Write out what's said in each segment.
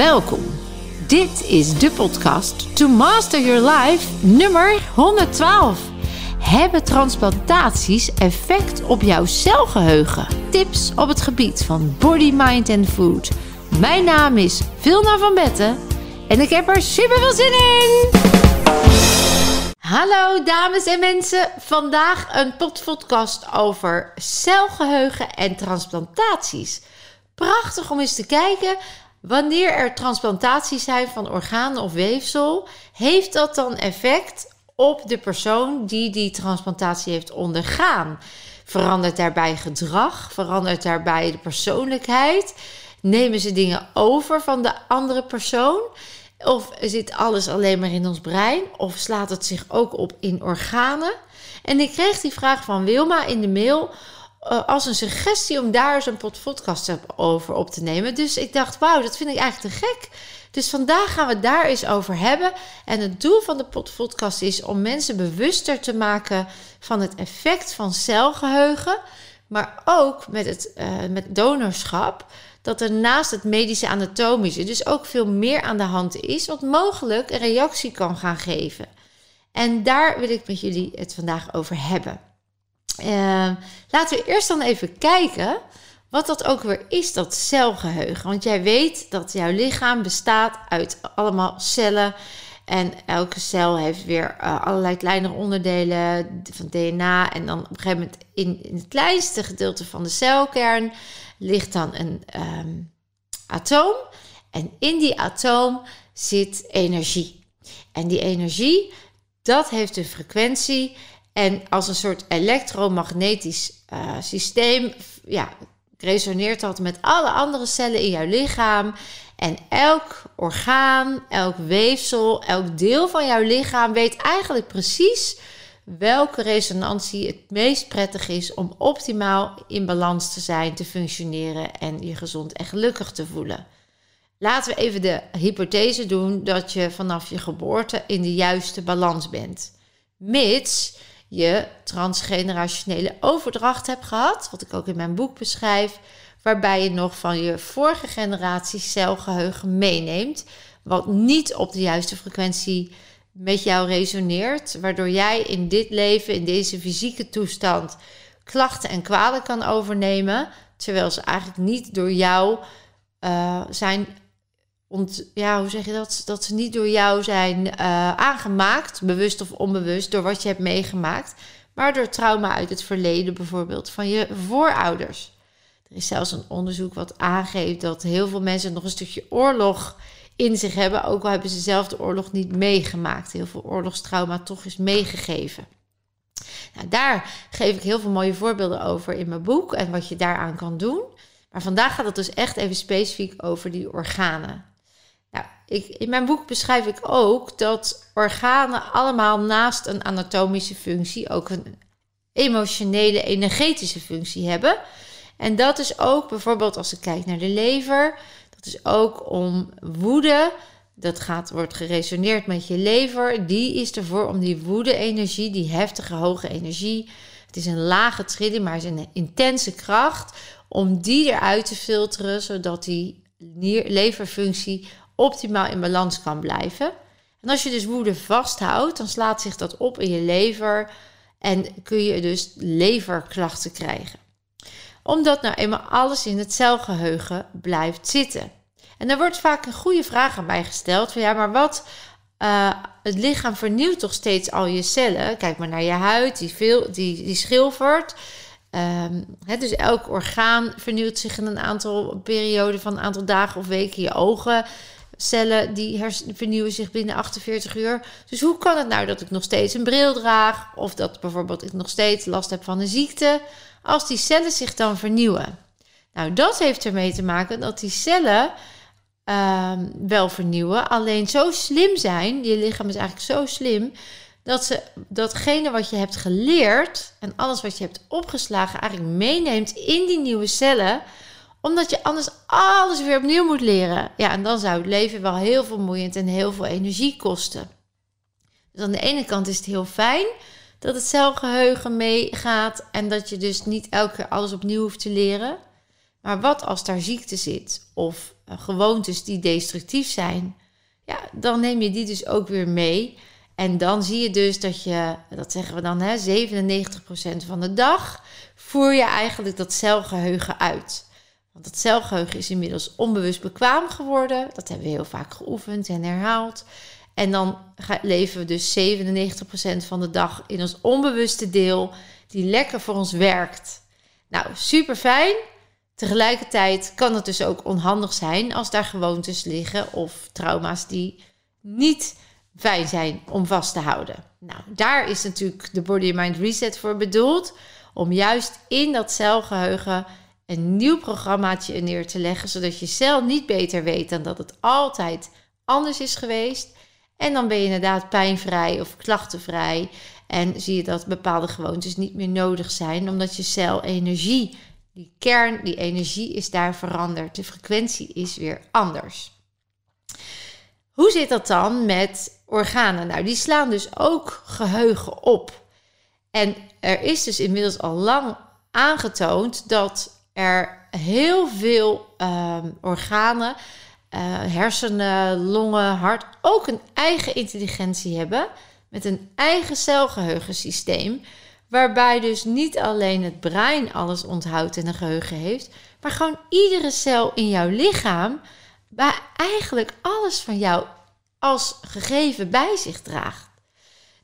Welkom. Dit is de podcast To Master Your Life nummer 112. Hebben transplantaties effect op jouw celgeheugen? Tips op het gebied van body, mind en food. Mijn naam is Vilna van Betten en ik heb er super veel zin in. Hallo dames en mensen. Vandaag een podcast over celgeheugen en transplantaties. Prachtig om eens te kijken Wanneer er transplantaties zijn van organen of weefsel, heeft dat dan effect op de persoon die die transplantatie heeft ondergaan? Verandert daarbij gedrag? Verandert daarbij de persoonlijkheid? Nemen ze dingen over van de andere persoon? Of zit alles alleen maar in ons brein? Of slaat het zich ook op in organen? En ik kreeg die vraag van Wilma in de mail uh, als een suggestie om daar eens een podcast over op te nemen. Dus ik dacht, wauw, dat vind ik eigenlijk te gek. Dus vandaag gaan we het daar eens over hebben. En het doel van de podcast is om mensen bewuster te maken van het effect van celgeheugen. Maar ook met het uh, met donorschap. Dat er naast het medische anatomische dus ook veel meer aan de hand is. Wat mogelijk een reactie kan gaan geven. En daar wil ik met jullie het vandaag over hebben. Uh, laten we eerst dan even kijken wat dat ook weer is, dat celgeheugen. Want jij weet dat jouw lichaam bestaat uit allemaal cellen. En elke cel heeft weer uh, allerlei kleine onderdelen van DNA. En dan op een gegeven moment in, in het kleinste gedeelte van de celkern ligt dan een um, atoom. En in die atoom zit energie. En die energie, dat heeft een frequentie en als een soort elektromagnetisch uh, systeem ja, resoneert dat met alle andere cellen in jouw lichaam. En elk orgaan, elk weefsel, elk deel van jouw lichaam weet eigenlijk precies welke resonantie het meest prettig is om optimaal in balans te zijn, te functioneren en je gezond en gelukkig te voelen. Laten we even de hypothese doen dat je vanaf je geboorte in de juiste balans bent. Mits je transgenerationele overdracht hebt gehad, wat ik ook in mijn boek beschrijf, waarbij je nog van je vorige generatie celgeheugen meeneemt, wat niet op de juiste frequentie met jou resoneert, waardoor jij in dit leven, in deze fysieke toestand, klachten en kwalen kan overnemen, terwijl ze eigenlijk niet door jou uh, zijn ont, ja, hoe zeg je dat? Dat ze niet door jou zijn uh, aangemaakt, bewust of onbewust, door wat je hebt meegemaakt, maar door trauma uit het verleden, bijvoorbeeld van je voorouders. Er is zelfs een onderzoek wat aangeeft dat heel veel mensen nog een stukje oorlog in zich hebben, ook al hebben ze zelf de oorlog niet meegemaakt. Heel veel oorlogstrauma toch is meegegeven. Nou, daar geef ik heel veel mooie voorbeelden over in mijn boek en wat je daaraan kan doen. Maar vandaag gaat het dus echt even specifiek over die organen. Nou, ik, in mijn boek beschrijf ik ook dat organen allemaal naast een anatomische functie ook een emotionele, energetische functie hebben. En dat is ook bijvoorbeeld als ik kijk naar de lever, dat is ook om woede. Dat gaat, wordt geresoneerd met je lever. Die is ervoor om die woede-energie, die heftige, hoge energie. Het is een lage trilling, maar het is een intense kracht. Om die eruit te filteren, zodat die leverfunctie optimaal in balans kan blijven. En als je dus woede vasthoudt, dan slaat zich dat op in je lever en kun je dus leverklachten krijgen. Omdat nou eenmaal alles in het celgeheugen blijft zitten. En er wordt vaak een goede vraag aan mij gesteld: van ja, maar wat? Uh, het lichaam vernieuwt toch steeds al je cellen. Kijk maar naar je huid, die, veel, die, die schilfert. Um, dus elk orgaan vernieuwt zich in een aantal perioden van een aantal dagen of weken. Je ogen cellen die vernieuwen zich binnen 48 uur. Dus hoe kan het nou dat ik nog steeds een bril draag of dat bijvoorbeeld ik nog steeds last heb van een ziekte als die cellen zich dan vernieuwen? Nou, dat heeft ermee te maken dat die cellen uh, wel vernieuwen, alleen zo slim zijn, je lichaam is eigenlijk zo slim dat ze datgene wat je hebt geleerd en alles wat je hebt opgeslagen eigenlijk meeneemt in die nieuwe cellen omdat je anders alles weer opnieuw moet leren. Ja, en dan zou het leven wel heel vermoeiend en heel veel energie kosten. Dus aan de ene kant is het heel fijn dat het celgeheugen meegaat en dat je dus niet elke keer alles opnieuw hoeft te leren. Maar wat als daar ziekte zit of gewoontes die destructief zijn, ja, dan neem je die dus ook weer mee. En dan zie je dus dat je, dat zeggen we dan, hè, 97% van de dag voer je eigenlijk dat celgeheugen uit. Want dat celgeheugen is inmiddels onbewust bekwaam geworden. Dat hebben we heel vaak geoefend en herhaald. En dan leven we dus 97% van de dag in ons onbewuste deel, die lekker voor ons werkt. Nou, super fijn. Tegelijkertijd kan het dus ook onhandig zijn als daar gewoontes liggen of trauma's die niet fijn zijn om vast te houden. Nou, daar is natuurlijk de Body Mind Reset voor bedoeld. Om juist in dat celgeheugen een nieuw programmaatje neer te leggen, zodat je cel niet beter weet dan dat het altijd anders is geweest. En dan ben je inderdaad pijnvrij of klachtenvrij. En zie je dat bepaalde gewoontes niet meer nodig zijn, omdat je cel energie, die kern, die energie is daar veranderd. De frequentie is weer anders. Hoe zit dat dan met organen? Nou, die slaan dus ook geheugen op. En er is dus inmiddels al lang aangetoond dat er heel veel ehm, organen, uh, hersenen, longen, hart, ook een eigen intelligentie hebben. Met een eigen celgeheugensysteem. Waarbij dus niet alleen het brein alles onthoudt en een geheugen heeft, maar gewoon iedere cel in jouw lichaam, waar eigenlijk alles van jou als gegeven bij zich draagt.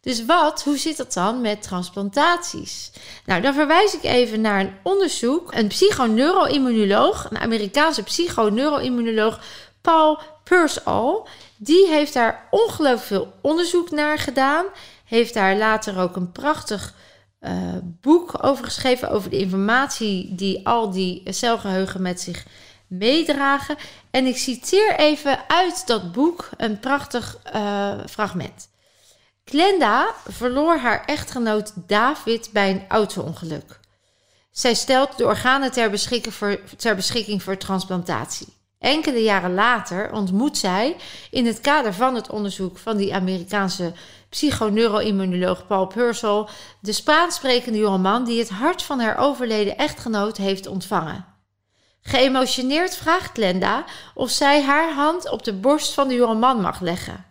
Dus wat, hoe zit dat dan met transplantaties? Nou, dan verwijs ik even naar een onderzoek. Een psychoneuroimmunoloog, een Amerikaanse psychoneuroimmunoloog, Paul Purcell, die heeft daar ongelooflijk veel onderzoek naar gedaan. Heeft daar later ook een prachtig uh, boek over geschreven over de informatie die al die celgeheugen met zich meedragen. En ik citeer even uit dat boek een prachtig uh, fragment. Glenda verloor haar echtgenoot David bij een auto-ongeluk. Zij stelt de organen ter beschikking, voor, ter beschikking voor transplantatie. Enkele jaren later ontmoet zij in het kader van het onderzoek van die Amerikaanse psychoneuroimmunoloog Paul Purcell de Spaans-sprekende jongeman die het hart van haar overleden echtgenoot heeft ontvangen. Geëmotioneerd vraagt Glenda of zij haar hand op de borst van de jongeman mag leggen.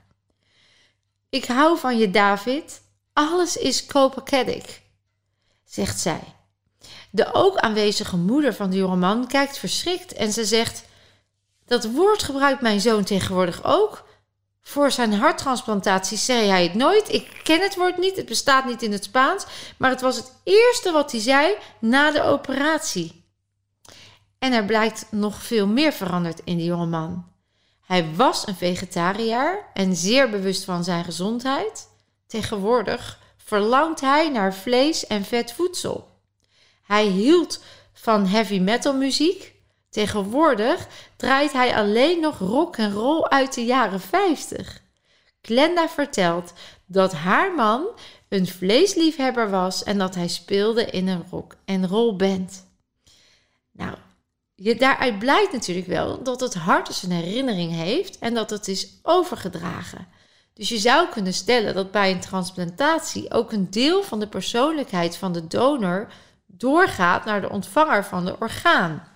Ik hou van je, David. Alles is copacetic, zegt zij. De ook aanwezige moeder van de jongeman kijkt verschrikt en ze zegt: Dat woord gebruikt mijn zoon tegenwoordig ook. Voor zijn harttransplantatie zei hij het nooit. Ik ken het woord niet, het bestaat niet in het Spaans, maar het was het eerste wat hij zei na de operatie. En er blijkt nog veel meer veranderd in die jongeman. Hij was een vegetariër en zeer bewust van zijn gezondheid. Tegenwoordig verlangt hij naar vlees en vet voedsel. Hij hield van heavy metal muziek. Tegenwoordig draait hij alleen nog rock en roll uit de jaren 50. Glenda vertelt dat haar man een vleesliefhebber was en dat hij speelde in een rock en roll band. Nou, daaruit blijkt natuurlijk wel dat het hart dus een herinnering heeft en dat het is overgedragen. Dus je zou kunnen stellen dat bij een transplantatie ook een deel van de persoonlijkheid van de donor doorgaat naar de ontvanger van de orgaan.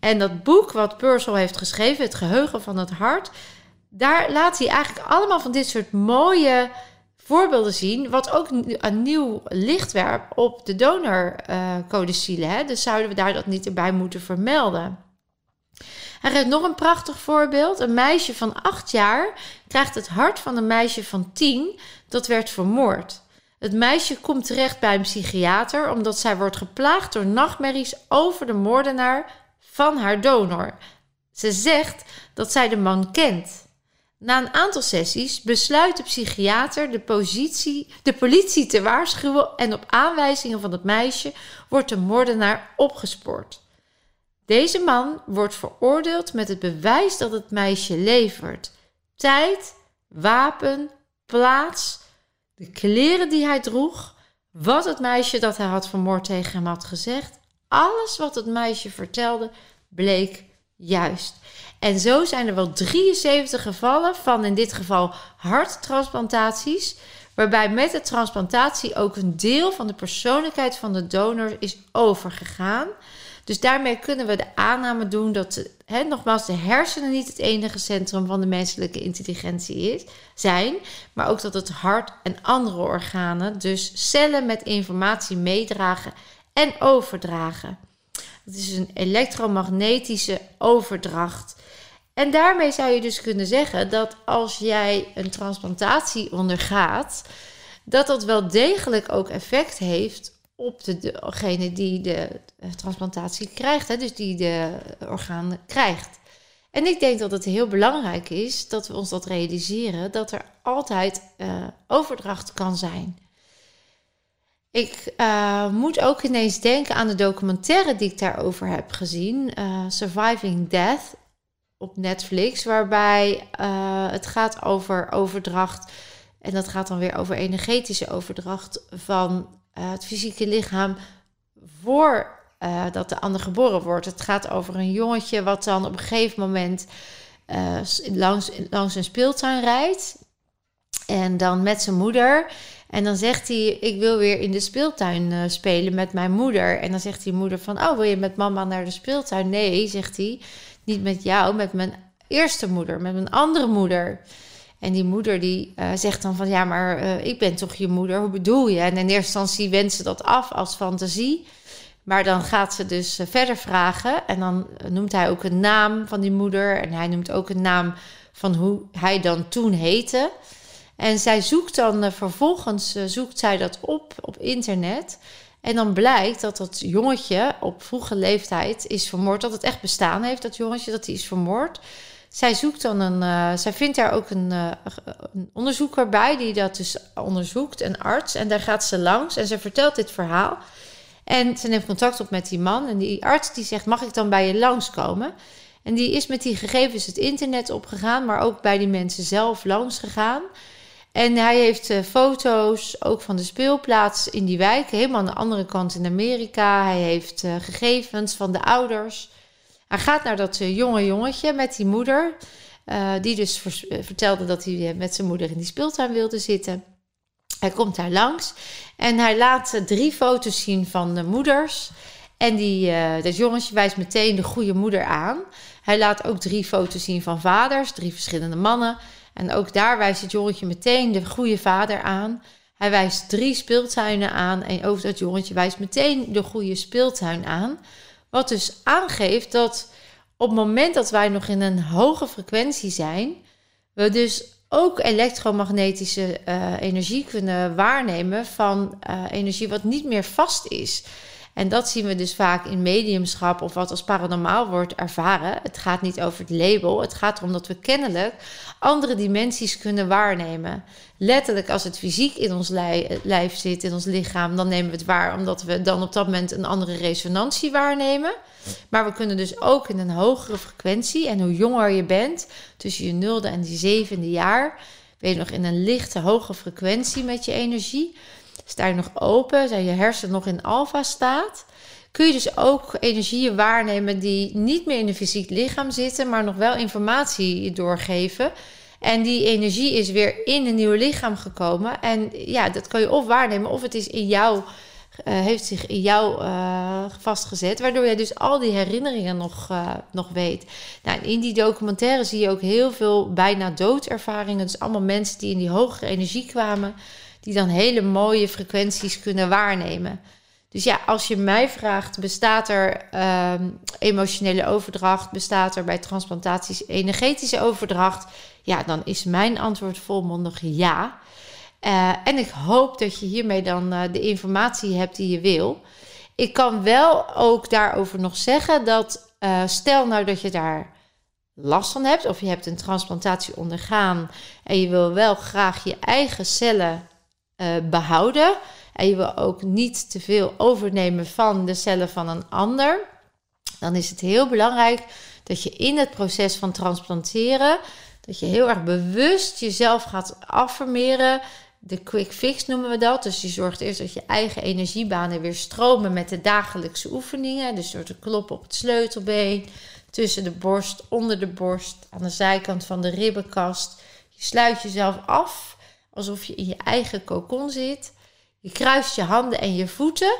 En dat boek wat Purcell heeft geschreven, Het Geheugen van het Hart, daar laat hij eigenlijk allemaal van dit soort mooie voorbeelden zien, wat ook een nieuw licht werpt op de donorcodicile. Dus zouden we daar dat niet erbij moeten vermelden. Hij geeft nog een prachtig voorbeeld. Een meisje van 8 jaar krijgt het hart van een meisje van 10 dat werd vermoord. Het meisje komt terecht bij een psychiater omdat zij wordt geplaagd door nachtmerries over de moordenaar van haar donor. Ze zegt dat zij de man kent. Na een aantal sessies besluit de psychiater de, politie te waarschuwen en op aanwijzingen van het meisje wordt de moordenaar opgespoord. Deze man wordt veroordeeld met het bewijs dat het meisje levert: tijd, wapen, plaats, de kleren die hij droeg, wat het meisje dat hij had vermoord tegen hem had gezegd. Alles wat het meisje vertelde bleek juist. En zo zijn er wel 73 gevallen van in dit geval harttransplantaties, waarbij met de transplantatie ook een deel van de persoonlijkheid van de donor is overgegaan. Dus daarmee kunnen we de aanname doen dat hè, nogmaals, de hersenen niet het enige centrum van de menselijke intelligentie is, zijn, maar ook dat het hart en andere organen, dus cellen met informatie meedragen en overdragen. Het is een elektromagnetische overdracht. En daarmee zou je dus kunnen zeggen dat als jij een transplantatie ondergaat, dat dat wel degelijk ook effect heeft op de, degene die de transplantatie krijgt, hè, dus die de organen krijgt. En ik denk dat het heel belangrijk is dat we ons dat realiseren, dat er altijd uh, overdracht kan zijn. Ik uh, moet ook ineens denken aan de documentaire die ik daarover heb gezien, Surviving Death op Netflix, waarbij het gaat over overdracht. En dat gaat dan weer over energetische overdracht van het fysieke lichaam voor uh, dat de ander geboren wordt. Het gaat over een jongetje wat dan op een gegeven moment langs, langs een speeltuin rijdt. En dan met zijn moeder. En dan zegt hij: Ik wil weer in de speeltuin spelen met mijn moeder. En dan zegt die moeder: van, Oh, wil je met mama naar de speeltuin? Nee, zegt hij. Niet met jou, met mijn eerste moeder, met mijn andere moeder. En die moeder die uh, zegt dan van ja, maar uh, ik ben toch je moeder, hoe bedoel je? En in eerste instantie wendt ze dat af als fantasie. Maar dan gaat ze dus uh, verder vragen. En dan noemt hij ook een naam van die moeder. En hij noemt ook een naam van hoe hij dan toen heette. En zij zoekt dan vervolgens zoekt zij dat op op internet. En dan blijkt dat dat jongetje op vroege leeftijd is vermoord. Dat het echt bestaan heeft, dat jongetje, dat hij is vermoord. Zij zoekt dan een. Uh, zij vindt daar ook een, uh, een, onderzoeker bij die dat dus onderzoekt, een arts. En daar gaat ze langs en ze vertelt dit verhaal. En ze neemt contact op met die man. En die arts die zegt: Mag ik dan bij je langskomen? En die is met die gegevens het internet opgegaan, maar ook bij die mensen zelf langs gegaan. En hij heeft uh, foto's ook van de speelplaats in die wijk, helemaal aan de andere kant in Amerika. Hij heeft gegevens van de ouders. Hij gaat naar dat uh, jonge jongetje met die moeder. Die dus vertelde dat hij met zijn moeder in die speeltuin wilde zitten. Hij komt daar langs en hij laat drie foto's zien van de moeders. En die, dat jongetje wijst meteen de goede moeder aan. Hij laat ook drie foto's zien van vaders, drie verschillende mannen. En ook daar wijst het jongetje meteen de goede vader aan. Hij wijst drie speeltuinen aan en ook dat jongetje wijst meteen de goede speeltuin aan. Wat dus aangeeft dat op het moment dat wij nog in een hoge frequentie zijn, we dus ook elektromagnetische uh, energie kunnen waarnemen van uh, energie wat niet meer vast is. En dat zien we dus vaak in mediumschap of wat als paranormaal wordt ervaren. Het gaat niet over het label. Het gaat erom dat we kennelijk andere dimensies kunnen waarnemen. Letterlijk, als het fysiek in ons lijf zit, in ons lichaam, dan nemen we het waar, omdat we dan op dat moment een andere resonantie waarnemen. Maar we kunnen dus ook in een hogere frequentie. En hoe jonger je bent, tussen je nulde en die zevende jaar, ben je nog in een lichte, hoge frequentie met je energie. Sta je nog open, zijn je hersenen nog in alfa staat, kun je dus ook energieën waarnemen die niet meer in een fysiek lichaam zitten, maar nog wel informatie doorgeven. En die energie is weer in een nieuw lichaam gekomen. En ja, dat kan je of waarnemen, of het is in jou, uh, heeft zich in jou uh, vastgezet. Waardoor jij dus al die herinneringen nog, uh, nog weet. Nou, in die documentaire zie je ook heel veel bijna doodervaringen. Dus allemaal mensen die in die hogere energie kwamen die dan hele mooie frequenties kunnen waarnemen. Dus ja, als je mij vraagt, bestaat er uh, emotionele overdracht, bestaat er bij transplantaties energetische overdracht? Ja, dan is mijn antwoord volmondig ja. Uh, en ik hoop dat je hiermee dan uh, de informatie hebt die je wil. Ik kan wel ook daarover nog zeggen dat uh, stel nou dat je daar last van hebt of je hebt een transplantatie ondergaan en je wil wel graag je eigen cellen behouden. En je wil ook niet te veel overnemen van de cellen van een ander. Dan is het heel belangrijk dat je in het proces van transplanteren, dat je heel erg bewust jezelf gaat affirmeren. De quick fix noemen we dat. Dus je zorgt eerst dat je eigen energiebanen weer stromen met de dagelijkse oefeningen. Dus door te kloppen op het sleutelbeen, tussen de borst, onder de borst, aan de zijkant van de ribbenkast. Je sluit jezelf af alsof je in je eigen kokon zit. Je kruist je handen en je voeten.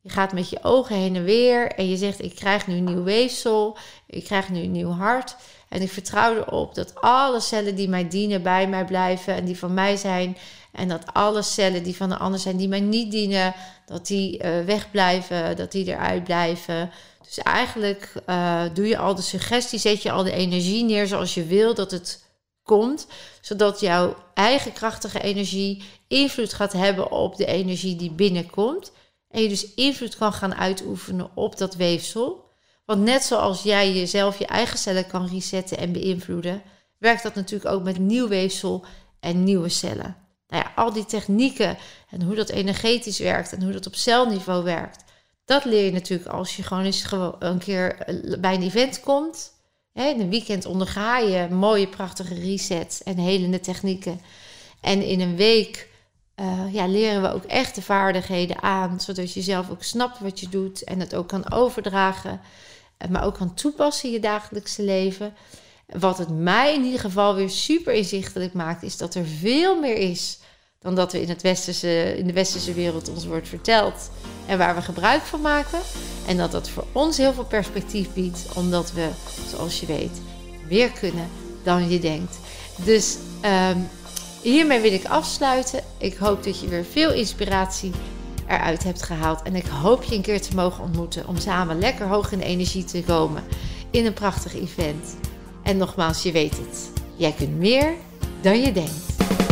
Je gaat met je ogen heen en weer en je zegt: Ik krijg nu een nieuw weefsel, ik krijg nu een nieuw hart. En ik vertrouw erop dat alle cellen die mij dienen bij mij blijven en die van mij zijn. En dat alle cellen die van de ander zijn, die mij niet dienen, dat die uh, wegblijven, dat die eruit blijven. Dus eigenlijk uh, doe je al de suggestie, zet je al de energie neer zoals je wil dat het komt, zodat jouw eigen krachtige energie invloed gaat hebben op de energie die binnenkomt. En je dus invloed kan gaan uitoefenen op dat weefsel. Want net zoals jij jezelf je eigen cellen kan resetten en beïnvloeden, werkt dat natuurlijk ook met nieuw weefsel en nieuwe cellen. Nou ja, al die technieken en hoe dat energetisch werkt en hoe dat op celniveau werkt, dat leer je natuurlijk als je gewoon eens een keer bij een event komt. In een weekend onderga je mooie, prachtige resets en helende technieken. En in een week uh, ja, leren we ook echt de vaardigheden aan, zodat je zelf ook snapt wat je doet en het ook kan overdragen, eh, maar ook kan toepassen in je dagelijkse leven. Wat het mij in ieder geval weer super inzichtelijk maakt, is dat er veel meer is dan dat we in, het westerse, in de westerse wereld ons wordt verteld en waar we gebruik van maken. En dat dat voor ons heel veel perspectief biedt, omdat we, zoals je weet, meer kunnen dan je denkt. Dus um, hiermee wil ik afsluiten. Ik hoop dat je weer veel inspiratie eruit hebt gehaald. En ik hoop je een keer te mogen ontmoeten om samen lekker hoog in energie te komen in een prachtig event. En nogmaals, je weet het. Jij kunt meer dan je denkt.